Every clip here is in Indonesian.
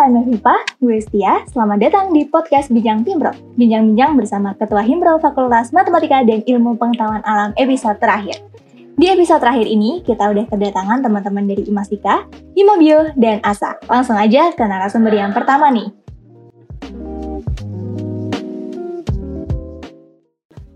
KMF MIPA, gue Setia. Selamat datang di podcast Bincang Timbro. Bincang-bincang bersama Ketua Himbro Fakultas Matematika dan Ilmu Pengetahuan Alam episode terakhir. Di episode terakhir ini, kita udah kedatangan teman-teman dari Imasika, Imabio, dan ASA. Langsung aja ke narasumber yang pertama nih.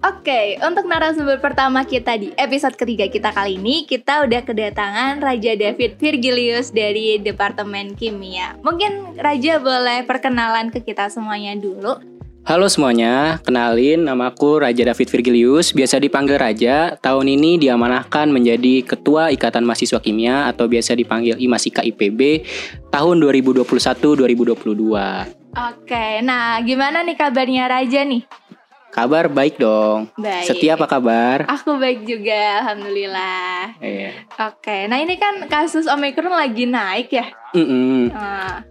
Oke, untuk narasumber pertama kita di episode ketiga kita kali ini, kita udah kedatangan Raja David Virgilius dari Departemen Kimia. Mungkin Raja boleh perkenalan ke kita semuanya dulu. Halo semuanya, kenalin namaku Raja David Virgilius, biasa dipanggil Raja. Tahun ini diamanahkan menjadi Ketua Ikatan Mahasiswa Kimia atau biasa dipanggil IMASIKA IPB tahun 2021-2022. Oke, nah gimana nih kabarnya Raja nih? Kabar baik dong. Baik. Setia apa kabar? Aku baik juga, alhamdulillah. Iya. Oke, nah ini kan kasus Omicron lagi naik ya. Mm-mm. Nah,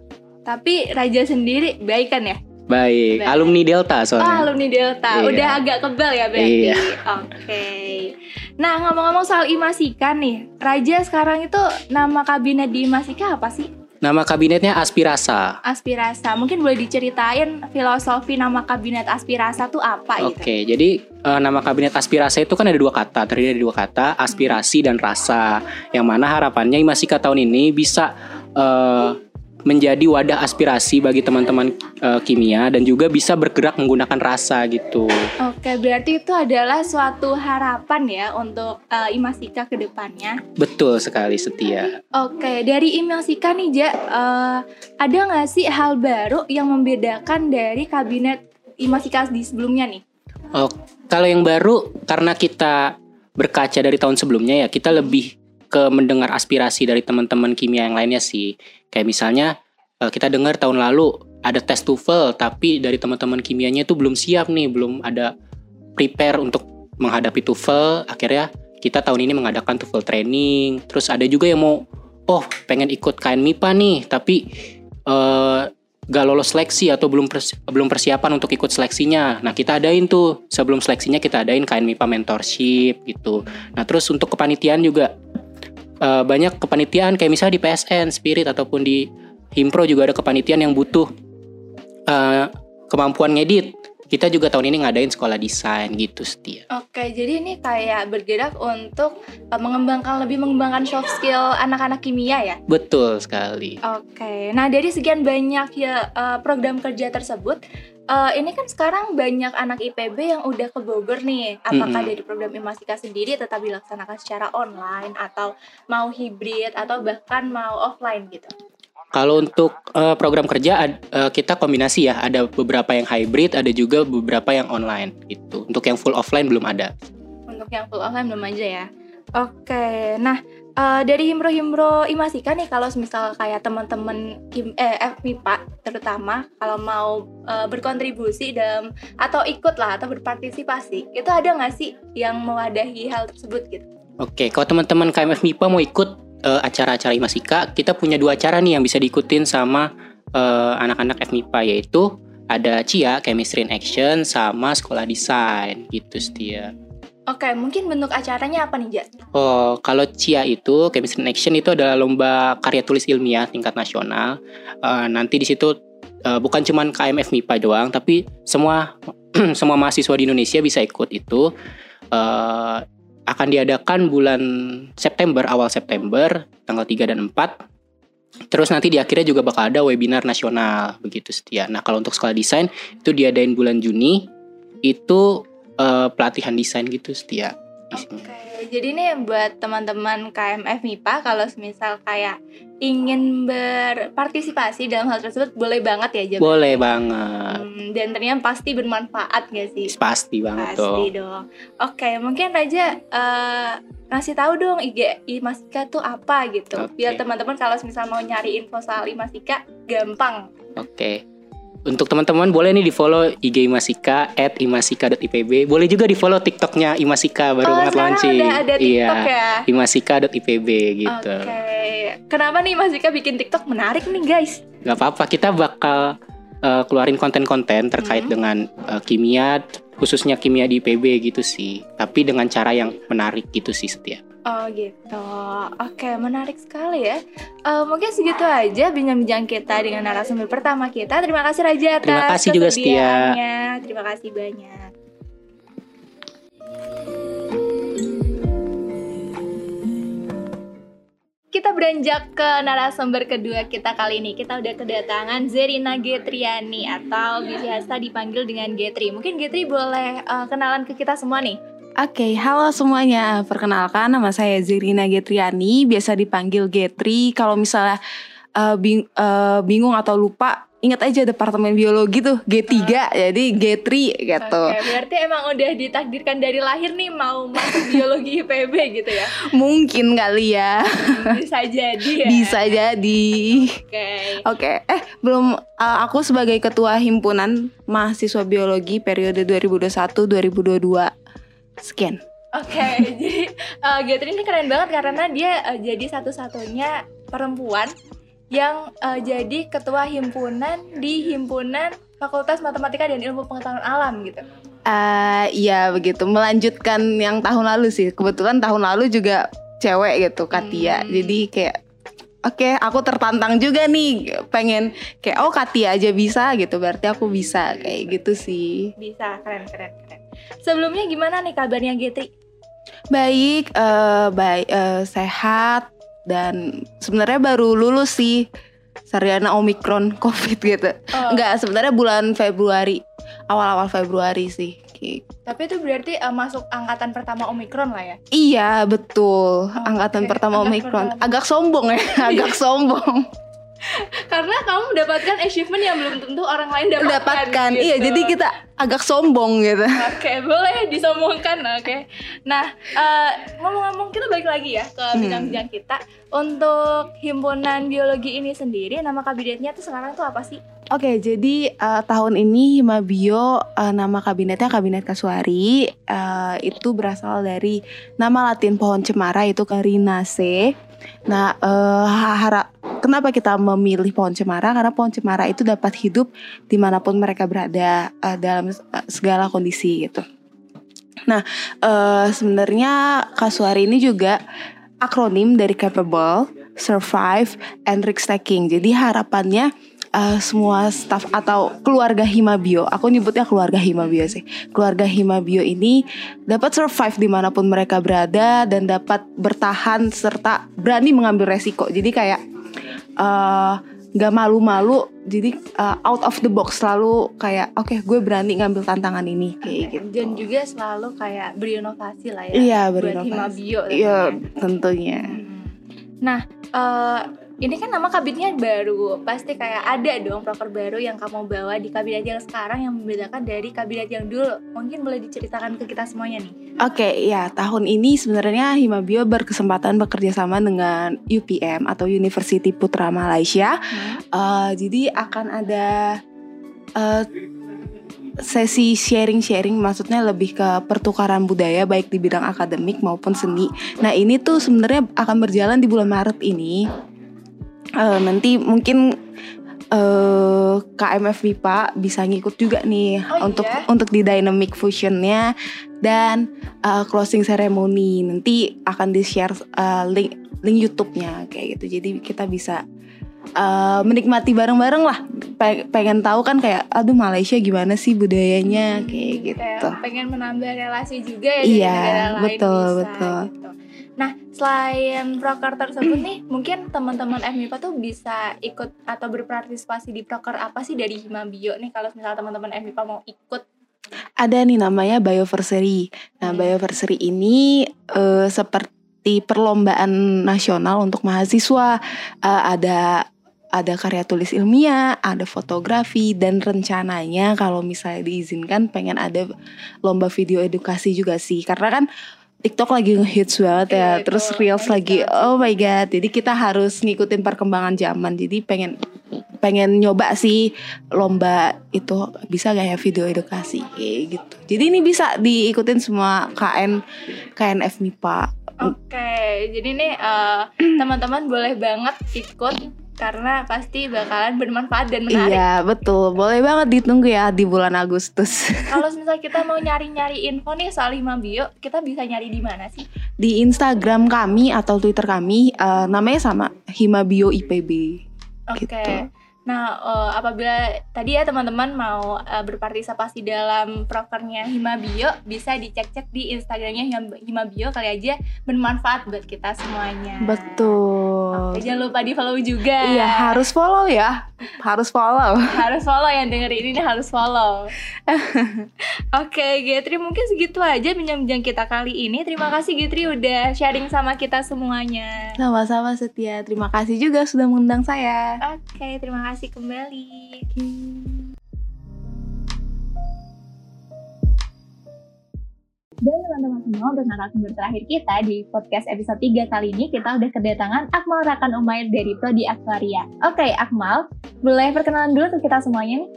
tapi Raja sendiri baik kan ya? Baik. Baik. alumni Delta Oh, soalnya. alumni Delta. Iya. Udah agak kebal ya berarti. Iya. Oke. Nah, ngomong-ngomong soal Imasika nih. Raja sekarang itu nama kabinet di Imasika apa sih? Nama kabinetnya Aspirasa. Aspirasa. Mungkin boleh diceritain filosofi nama kabinet Aspirasa tuh apa gitu? Oke, jadi eh, nama kabinet aspirasi itu kan ada dua kata, terdiri dari dua kata, aspirasi dan rasa. Yang mana harapannya Imasika tahun ini bisa eh, menjadi wadah aspirasi bagi teman-teman eh, kimia dan juga bisa bergerak menggunakan rasa gitu. Oke, berarti itu adalah suatu harapan ya untuk eh, Imasika ke depannya. Betul sekali setia. Oke, dari Imasika nih, Ja, eh, ada nggak sih hal baru yang membedakan dari kabinet Imasika di sebelumnya nih? Oh, kalau yang baru karena kita berkaca dari tahun sebelumnya ya, kita lebih ke mendengar aspirasi dari teman-teman kimia yang lainnya sih. Kayak misalnya eh, kita dengar tahun lalu ada tes TOEFL tapi dari teman-teman kimianya itu belum siap nih, belum ada prepare untuk menghadapi TOEFL. Akhirnya kita tahun ini mengadakan TOEFL training. Terus ada juga yang mau oh, pengen ikut KN MIPA nih, tapi eh gak lolos seleksi atau belum pers- belum persiapan untuk ikut seleksinya. Nah, kita adain tuh sebelum seleksinya kita adain KN MIPA mentorship gitu. Nah, terus untuk kepanitiaan juga eh, banyak kepanitiaan kayak misalnya di PSN, Spirit ataupun di Himpro juga ada kepanitiaan yang butuh eh, kemampuan ngedit. Kita juga tahun ini ngadain sekolah desain gitu setia. Oke, jadi ini kayak bergerak untuk eh, mengembangkan lebih mengembangkan soft skill anak-anak kimia ya. Betul sekali. Oke, nah dari sekian banyak ya eh, program kerja tersebut, eh, ini kan sekarang banyak anak IPB yang udah ke Bogor nih. Apakah Mm-mm. dari program Imasika sendiri tetap dilaksanakan secara online atau mau hibrid atau bahkan mau offline gitu? Kalau untuk eh, program kerja ad- eh, kita kombinasi ya, ada beberapa yang hybrid, ada juga beberapa yang online gitu. Untuk yang full offline belum ada. Untuk yang full offline belum aja ya. Oke, nah eh, dari himbro-himbro Imasika nih kalau misal kayak teman-teman eh FMIPA terutama kalau mau eh, berkontribusi dalam atau ikut lah atau berpartisipasi itu ada nggak sih yang mewadahi hal tersebut gitu? Oke, kalau teman-teman KMF MIPA mau ikut eh, acara-acara Imasika, kita punya dua acara nih yang bisa diikutin sama eh, anak-anak FMIPA yaitu ada CIA Chemistry in Action sama Sekolah Desain gitu setia. Oke, mungkin bentuk acaranya apa nih, Ja? Oh, kalau CIA itu Chemistry in Action itu adalah lomba karya tulis ilmiah tingkat nasional. Eh, nanti di situ eh, bukan cuman KMF MIPA doang, tapi semua semua mahasiswa di Indonesia bisa ikut itu. Eh, akan diadakan bulan September, awal September, tanggal 3 dan 4. Terus nanti di akhirnya juga bakal ada webinar nasional begitu setia. Nah, kalau untuk sekolah desain itu diadain bulan Juni. Itu eh, pelatihan desain gitu setia. Oke, jadi nih buat teman-teman KMF MIPA kalau misal kayak ingin berpartisipasi dalam hal tersebut boleh banget ya, Ja? Boleh banget. Hmm, dan ternyata pasti bermanfaat gak sih? Pasti banget Pasti dong. dong. Oke, mungkin Raja eh, ngasih tahu dong IG Imasika tuh apa gitu. Oke. Biar teman-teman kalau misal mau nyari info soal Imasika gampang. Oke. Untuk teman-teman boleh nih di follow IG Imasika at imasika.ipb. Boleh juga di follow TikToknya Imasika baru oh, banget launching. udah ada TikTok iya. ya. Imasika.ipb gitu. Oke. Kenapa nih Imasika bikin TikTok menarik nih, guys? Gak apa-apa, kita bakal uh, keluarin konten-konten terkait Hmm. dengan uh, kimia khususnya kimia di IPB gitu sih. Tapi dengan cara yang menarik gitu sih setia. Oh gitu, oke menarik sekali ya. Uh, mungkin segitu aja bincang-bincang kita dengan narasumber pertama kita. Terima kasih Raja atas Terima kasih juga Setia. Terima kasih banyak. Kita beranjak ke narasumber kedua kita kali ini. Kita udah kedatangan Zerina Getriani atau biasa dipanggil dengan Getri. Mungkin Getri boleh uh, kenalan ke kita semua nih. Oke, okay, halo semuanya. Perkenalkan nama saya Zerina Getriani, biasa dipanggil Getri. Kalau misalnya uh, bing uh, bingung atau lupa ingat aja departemen biologi tuh G3 uh. jadi G3 gitu. Oke, berarti emang udah ditakdirkan dari lahir nih mau masuk biologi IPB gitu ya. Mungkin kali ya. Bisa jadi ya. Bisa jadi. Oke. Okay. Oke, okay. eh belum uh, aku sebagai ketua himpunan mahasiswa biologi periode 2021-2022. Sekian. Oke, okay, jadi uh, Getri ini keren banget karena dia uh, jadi satu-satunya perempuan yang uh, jadi ketua himpunan di himpunan Fakultas Matematika dan Ilmu Pengetahuan Alam gitu. Uh, iya begitu, melanjutkan yang tahun lalu sih. Kebetulan tahun lalu juga cewek gitu Katia. Hmm. Jadi kayak oke, okay, aku tertantang juga nih pengen kayak oh Katia aja bisa gitu. Berarti aku bisa kayak gitu sih. Bisa, keren keren keren. Sebelumnya gimana nih kabarnya Getri? Baik, uh, baik uh, sehat dan sebenarnya baru lulus sih Sarjana Omikron COVID gitu. Oh. Enggak, sebenarnya bulan Februari, awal-awal Februari sih. Tapi itu berarti uh, masuk angkatan pertama Omikron lah ya? Iya, betul. Oh, angkatan okay. pertama Omikron. Pertama. Agak sombong ya, agak sombong. Karena kamu mendapatkan achievement yang belum tentu orang lain dapatkan. Dapatkan, gitu. iya. Jadi kita agak sombong gitu. Oke, okay, boleh disombongkan. Oke. Okay. Nah, uh, ngomong-ngomong kita balik lagi ya ke hmm. bidang-bidang hmm. kita. Untuk himpunan biologi ini sendiri, nama kabinetnya tuh sekarang tuh apa sih? Oke, okay, jadi uh, tahun ini Himabio uh, nama kabinetnya Kabinet Kasuari uh, itu berasal dari nama Latin pohon cemara itu Carinaceae. Nah, uh, harap kenapa kita memilih pohon cemara? Karena pohon cemara itu dapat hidup di mana pun mereka berada uh, dalam uh, segala kondisi gitu. Nah, uh, sebenarnya Kasuari ini juga akronim dari capable, survive, and risk taking. Jadi harapannya uh, semua staff atau keluarga Himabio, aku nyebutnya keluarga Himabio sih. Keluarga Himabio ini dapat survive di mana pun mereka berada dan dapat bertahan serta berani mengambil resiko. Jadi kayak uh, nggak malu-malu jadi uh, out of the box selalu kayak oke okay, gue berani ngambil tantangan ini kayak gitu. dan juga selalu kayak berinovasi lah ya iya berinovasi. Iya tentunya. Hmm. nah uh, ini kan nama kabinetnya baru. Pasti kayak ada dong proker baru yang kamu bawa di kabinet yang sekarang yang membedakan dari kabinet yang dulu. Mungkin boleh diceritakan ke kita semuanya nih. Oke okay, ya tahun ini sebenarnya Himabio berkesempatan bekerja sama dengan UPM atau University Putra Malaysia. Hmm. uh, jadi akan ada uh, sesi sharing-sharing maksudnya lebih ke pertukaran budaya baik di bidang akademik maupun seni. Nah, ini tuh sebenarnya akan berjalan di bulan Maret ini uh, nanti mungkin uh, KMF MIPA bisa ngikut juga nih oh, untuk iya? untuk di dynamic fusionnya. Dan uh, closing ceremony nanti akan di share uh, link link YouTube-nya kayak gitu. Jadi kita bisa uh, menikmati bareng-bareng lah. Pengen tahu kan kayak aduh Malaysia gimana sih budayanya? Hmm, kayak gitu. pengen menambah relasi juga ya iya betul bisa, betul. gitu. Nah, selain proker tersebut nih, mungkin teman-teman FMIPA tuh bisa ikut atau berpartisipasi di proker apa sih dari Himabio nih kalau misalnya teman-teman FMIPA mau ikut? Ada nih namanya Bioversary. Nah, hmm. Bioversary ini uh, seperti perlombaan nasional untuk mahasiswa. Uh, ada ada karya tulis ilmiah, ada fotografi dan rencananya kalau misalnya diizinkan pengen ada lomba video edukasi juga sih. Karena kan TikTok lagi ngehits banget ya, yeah, terus Reels lagi oh my god. Jadi kita harus ngikutin perkembangan zaman. Jadi pengen pengen nyoba sih lomba itu bisa gak ya video edukasi kayak gitu. Jadi ini bisa diikutin semua KN KNF MIPA. Oke, okay, jadi nih uh, teman-teman boleh banget ikut karena pasti bakalan bermanfaat dan menarik. Iya betul, boleh banget ditunggu ya di bulan Agustus. Kalau misalnya kita mau nyari-nyari info nih soal Hima Bio, kita bisa nyari di mana sih? Di Instagram kami atau Twitter kami uh, namanya sama Himabio IPB. Oke. Gitu. Nah, uh, apabila tadi ya teman-teman mau uh, berpartisipasi dalam prokernya Himabio, bisa dicek-cek di Instagramnya Hima- Himabio kali aja bermanfaat buat kita semuanya. Betul. Oke, jangan lupa di follow juga. Iya harus follow ya, harus follow. harus follow yang dengerin ini harus follow. Oke, Getri mungkin segitu aja bincang-bincang kita kali ini. Terima kasih Getri udah sharing sama kita semuanya. Sama-sama Setia, terima kasih juga sudah mengundang saya. Oke, terima kasih kembali. Dan teman-teman semua untuk narasumber terakhir kita di podcast episode 3 kali ini kita udah kedatangan Akmal Rakan Umair dari Prodi Aktuaria. Oke Akmal, boleh perkenalan dulu ke kita semuanya nih?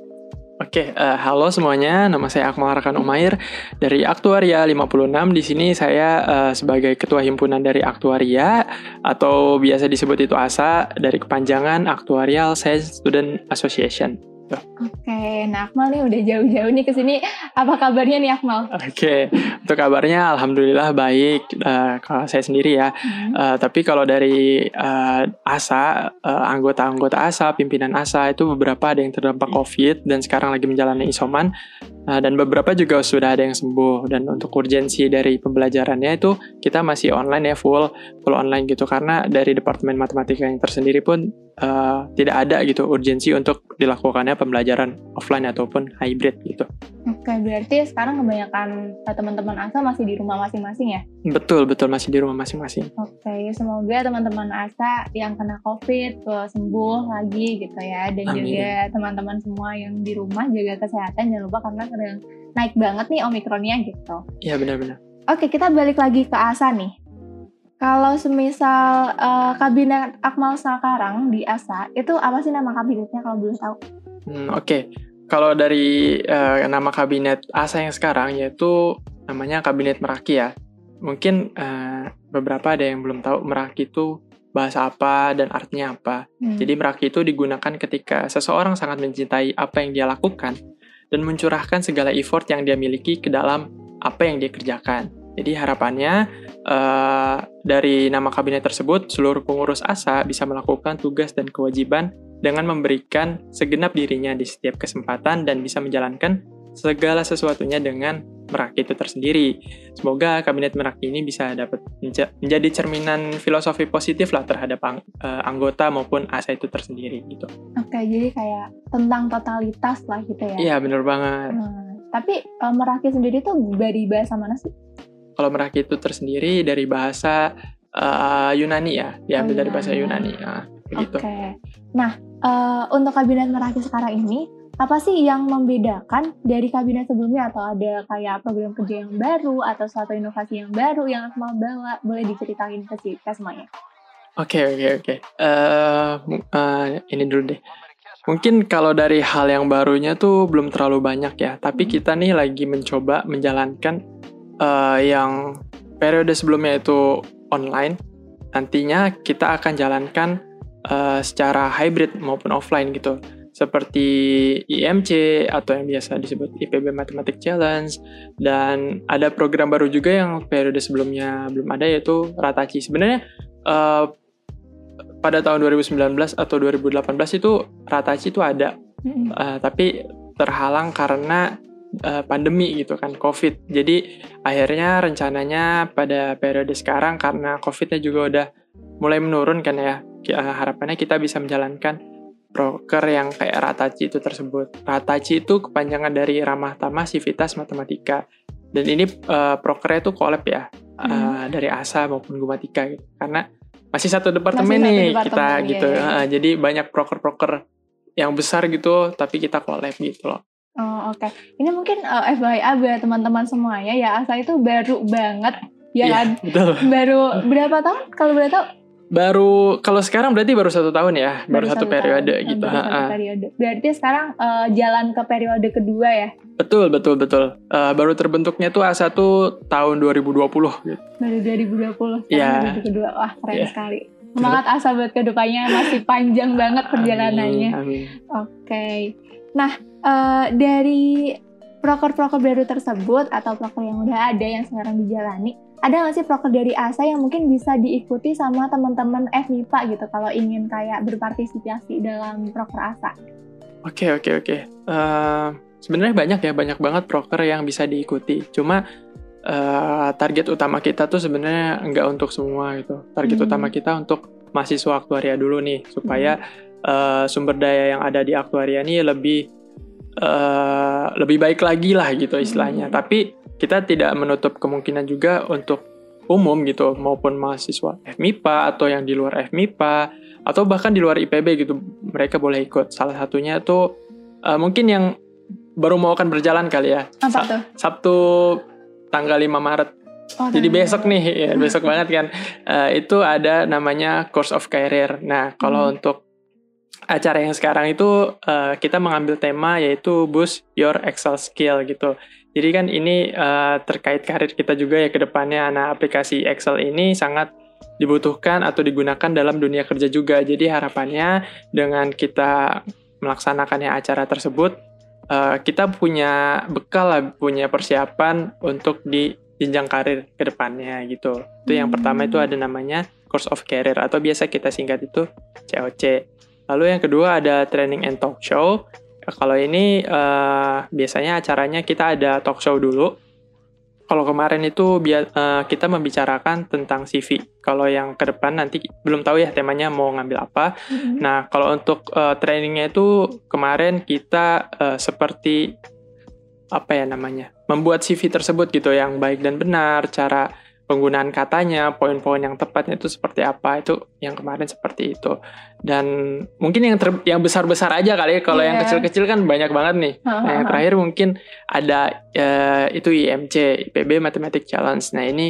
Oke, eh, halo semuanya. Nama saya Akmal Rakan Umair dari Aktuaria 56. Di sini saya eh, sebagai ketua himpunan dari Aktuaria atau biasa disebut itu ASA dari kepanjangan Actuarial Science Student Association. Oke, nah Akmal nih udah jauh-jauh nih ke sini. Apa kabarnya nih Akmal? Oke, untuk kabarnya alhamdulillah baik eh, kalau saya sendiri ya. Hmm. Eh, tapi kalau dari eh, ASA, eh, anggota-anggota ASA, pimpinan ASA itu beberapa ada yang terdampak COVID dan sekarang lagi menjalani isoman Eh, dan beberapa juga sudah ada yang sembuh dan untuk urgensi dari pembelajarannya itu kita masih online ya full full online gitu karena dari departemen matematika yang tersendiri pun eh, tidak ada gitu urgensi untuk dilakukannya pembelajaran offline ataupun hybrid gitu. Oke, berarti sekarang kebanyakan eh, teman-teman ASA masih di rumah masing-masing ya? Betul betul masih di rumah masing-masing. Oke, semoga teman-teman ASA yang kena COVID tuh sembuh lagi gitu ya. Dan Amin. juga teman-teman semua yang di rumah jaga kesehatan jangan lupa karena sedang naik banget nih omikronnya gitu. Iya benar-benar. Oke, kita balik lagi ke ASA nih. Kalau semisal eh, kabinet Akmal sekarang di ASA, itu apa sih nama kabinetnya kalau boleh tahu? Hmm, Oke, kalau dari eh, nama kabinet ASA yang sekarang yaitu namanya Kabinet Meraki ya. Mungkin eh, beberapa ada yang belum tahu Meraki itu bahasa apa dan artinya apa. Hmm. Jadi Meraki itu digunakan ketika seseorang sangat mencintai apa yang dia lakukan dan mencurahkan segala effort yang dia miliki ke dalam apa yang dia kerjakan. Jadi harapannya eh, dari nama kabinet tersebut seluruh pengurus ASA bisa melakukan tugas dan kewajiban dengan memberikan segenap dirinya di setiap kesempatan dan bisa menjalankan segala sesuatunya dengan Meraki itu tersendiri. Semoga kabinet Meraki ini bisa dapat menja- menjadi cerminan filosofi positif lah terhadap ang- eh, anggota maupun ASA itu tersendiri gitu. Oke, jadi kayak tentang totalitas lah gitu ya. Iya bener banget. Hmm, tapi eh, Meraki sendiri tuh dari bahasa mana sih? Kalau Meraki itu tersendiri dari bahasa eh, Yunani ya, diambil Oh, dari bahasa Yunani. Yunani. Nah, begitu. Oke. Nah, eh, untuk kabinet Meraki sekarang ini, apa sih yang membedakan dari kabinet sebelumnya atau ada kayak program kerja yang baru atau suatu inovasi yang baru yang Akmal bawa? Boleh diceritain ke kita semuanya. Oke oke oke. Eh, mu- eh, ini dulu deh. Mungkin kalau dari hal yang barunya tuh belum terlalu banyak ya. Tapi kita nih lagi mencoba menjalankan eh, yang periode sebelumnya itu online. Nantinya kita akan jalankan eh, secara hybrid maupun offline gitu. Seperti IMC atau yang biasa disebut IPB Mathematic Challenge dan ada program baru juga yang periode sebelumnya belum ada yaitu Ratachi. Sebenarnya eh, pada tahun 2019 atau 2018 itu Ratachi itu ada, eh, tapi terhalang karena eh, pandemi gitu kan, COVID. Jadi akhirnya rencananya pada periode sekarang karena COVID-nya juga udah mulai menurun kan ya, harapannya kita bisa menjalankan proker yang kayak Ratachi itu tersebut. Ratachi itu kepanjangan dari Ramah Tamah Civitas Matematika. Dan ini eh, prokernya itu collab ya, Hmm. dari ASA maupun Gumatika gitu. Karena masih satu departemen Masih satu nih departemen, kita iya, gitu. iya. Eh, jadi banyak proker-proker yang besar gitu, tapi kita collab gitu loh. Oh, oke. Ini mungkin eh, FYI buat teman-teman semuanya ya, Asa itu baru banget ya Iya, kan? betul. Baru berapa tahun kalau boleh tahu? Baru kalau sekarang berarti baru satu tahun ya, baru, satu, periode tahun. gitu. Baru satu periode. Berarti sekarang eh, jalan ke periode kedua ya? Betul, betul, betul. Eh, baru terbentuknya tuh A1 tahun 2020 gitu. Baru 2020 sekarang Iya. periode kedua. Wah, keren Iya. sekali. semangat asa buat ke depannya masih panjang banget perjalanannya. Amin. Oke. Nah, eh, dari proker-proker baru tersebut atau proker yang udah ada yang sekarang dijalani, ada nggak sih proker dari ASA yang mungkin bisa diikuti sama teman-teman FMIPA gitu kalau ingin kayak berpartisipasi dalam proker ASA? Oke oke oke. Eh, Sebenarnya banyak ya banyak banget proker yang bisa diikuti. Cuma eh, target utama kita tuh sebenarnya nggak untuk semua gitu. Target Hmm. utama kita untuk mahasiswa aktuaria dulu nih supaya eh, sumber daya yang ada di aktuaria ini lebih eh, lebih baik lagi lah gitu istilahnya. Hmm. Tapi kita tidak menutup kemungkinan juga untuk umum gitu maupun mahasiswa FMIPA atau yang di luar FMIPA atau bahkan di luar IPB gitu mereka boleh ikut. Salah satunya tuh eh, mungkin yang baru mau akan berjalan kali ya. Apa tuh? Sabtu tanggal 5 Maret. Oh, Jadi tanggal besok nih, ya, besok banget kan. Eh, itu ada namanya Course of Career. Nah, kalau Hmm. untuk acara yang sekarang itu eh, kita mengambil tema yaitu Boost Your Excel Skill gitu. Jadi kan ini eh, terkait karir kita juga ya ke depannya. Nah, aplikasi Excel ini sangat dibutuhkan atau digunakan dalam dunia kerja juga. Jadi harapannya dengan kita melaksanakannya acara tersebut, eh, kita punya bekal lah, punya persiapan untuk di jenjang karir ke depannya gitu. Itu yang pertama itu ada namanya Course of Career atau biasa kita singkat itu COC. Lalu yang kedua ada Training and Talk Show. Kalau ini eh, biasanya acaranya kita ada talk show dulu. Kalau kemarin itu eh, kita membicarakan tentang CV. Kalau yang ke depan nanti belum tahu ya temanya mau ngambil apa. Mhm. Nah, kalau untuk eh, trainingnya itu kemarin kita eh, seperti apa ya namanya, membuat CV tersebut gitu yang baik dan benar, cara penggunaan katanya, poin-poin yang tepatnya itu seperti apa itu yang kemarin seperti itu. Dan mungkin yang ter- yang besar-besar aja kali ya, kalau yang Iya. kecil-kecil kan banyak banget nih. Nah, yang terakhir mungkin ada eh, itu IMC, IPB Mathematic Challenge. Nah, ini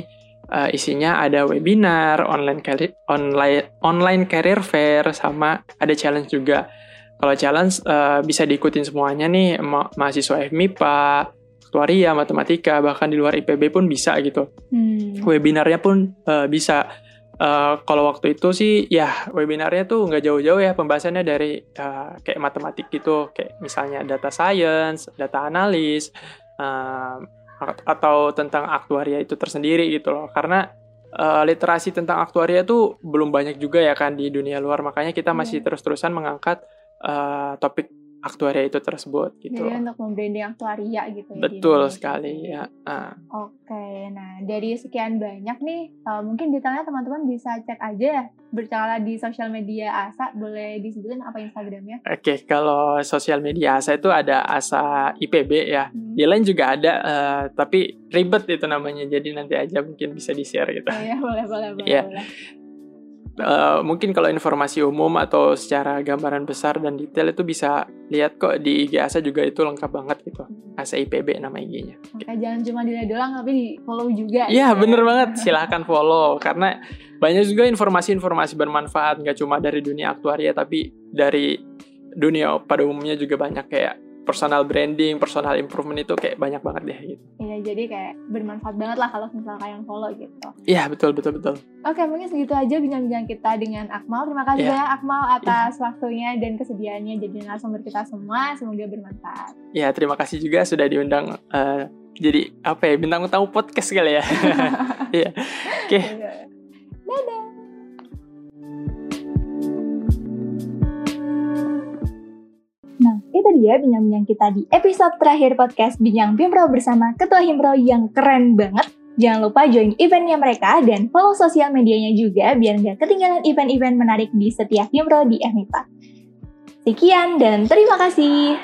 eh, isinya ada webinar, online career, online online career fair sama ada challenge juga. Kalau challenge eh, bisa diikutin semuanya nih ma- mahasiswa FMIPA, aktuaria, matematika, bahkan di luar IPB pun bisa gitu. Hmm. Webinarnya pun eh, bisa. Eh, kalau waktu itu sih ya webinarnya tuh nggak jauh-jauh ya pembahasannya dari eh, kayak matematik gitu, kayak misalnya data science, data analis, eh, atau tentang aktuaria itu tersendiri gitu loh. Karena eh, literasi tentang aktuaria itu belum banyak juga ya kan di dunia luar, makanya kita masih Iya. terus-terusan mengangkat eh, topik aktuaria itu tersebut gitu. Jadi untuk membranding aktuaria gitu ya. di Betul sekali ya. Ah. Oke, nah dari sekian banyak nih, eh, mungkin detailnya teman-teman bisa cek aja ya, bercakap di sosial media ASA, boleh disebutin apa Instagramnya? Oke, kalau sosial media ASA itu ada ASA IPB ya. Hmm. Di lain juga ada, eh, tapi ribet itu namanya. Jadi nanti aja mungkin bisa di-share gitu. Oh, ya, boleh, boleh, boleh. Iya. boleh. Eh, mungkin kalau informasi umum atau secara gambaran besar dan detail itu bisa lihat kok di IG ASA juga itu lengkap banget gitu. ASA IPB nama IG-nya. Oke, jangan cuma dilihat doang, tapi di follow juga. Iya gitu ya. bener banget, silahkan follow karena banyak juga informasi-informasi bermanfaat nggak cuma dari dunia aktuaria tapi dari dunia pada umumnya juga banyak kayak personal branding, personal improvement itu kayak banyak banget deh gitu. Iya, jadi kayak bermanfaat banget lah kalau misalnya kalian follow gitu. Iya betul betul betul. Oke, mungkin segitu aja bincang-bincang kita dengan Akmal. Terima kasih Iya. banyak Akmal atas waktunya dan kesediaannya jadi narasumber kita semua. Semoga bermanfaat. Ya terima kasih juga sudah diundang eh, jadi apa ya bintang tamu podcast kali ya. Iya. Oke. Dadah. Dia bincang-bincang kita di episode terakhir podcast Bincang Bimpro bersama Ketua Himpro yang keren banget. Jangan lupa join eventnya mereka dan follow sosial medianya juga biar nggak ketinggalan event-event menarik di setiap Himpro di FMIPA. Sekian dan terima kasih.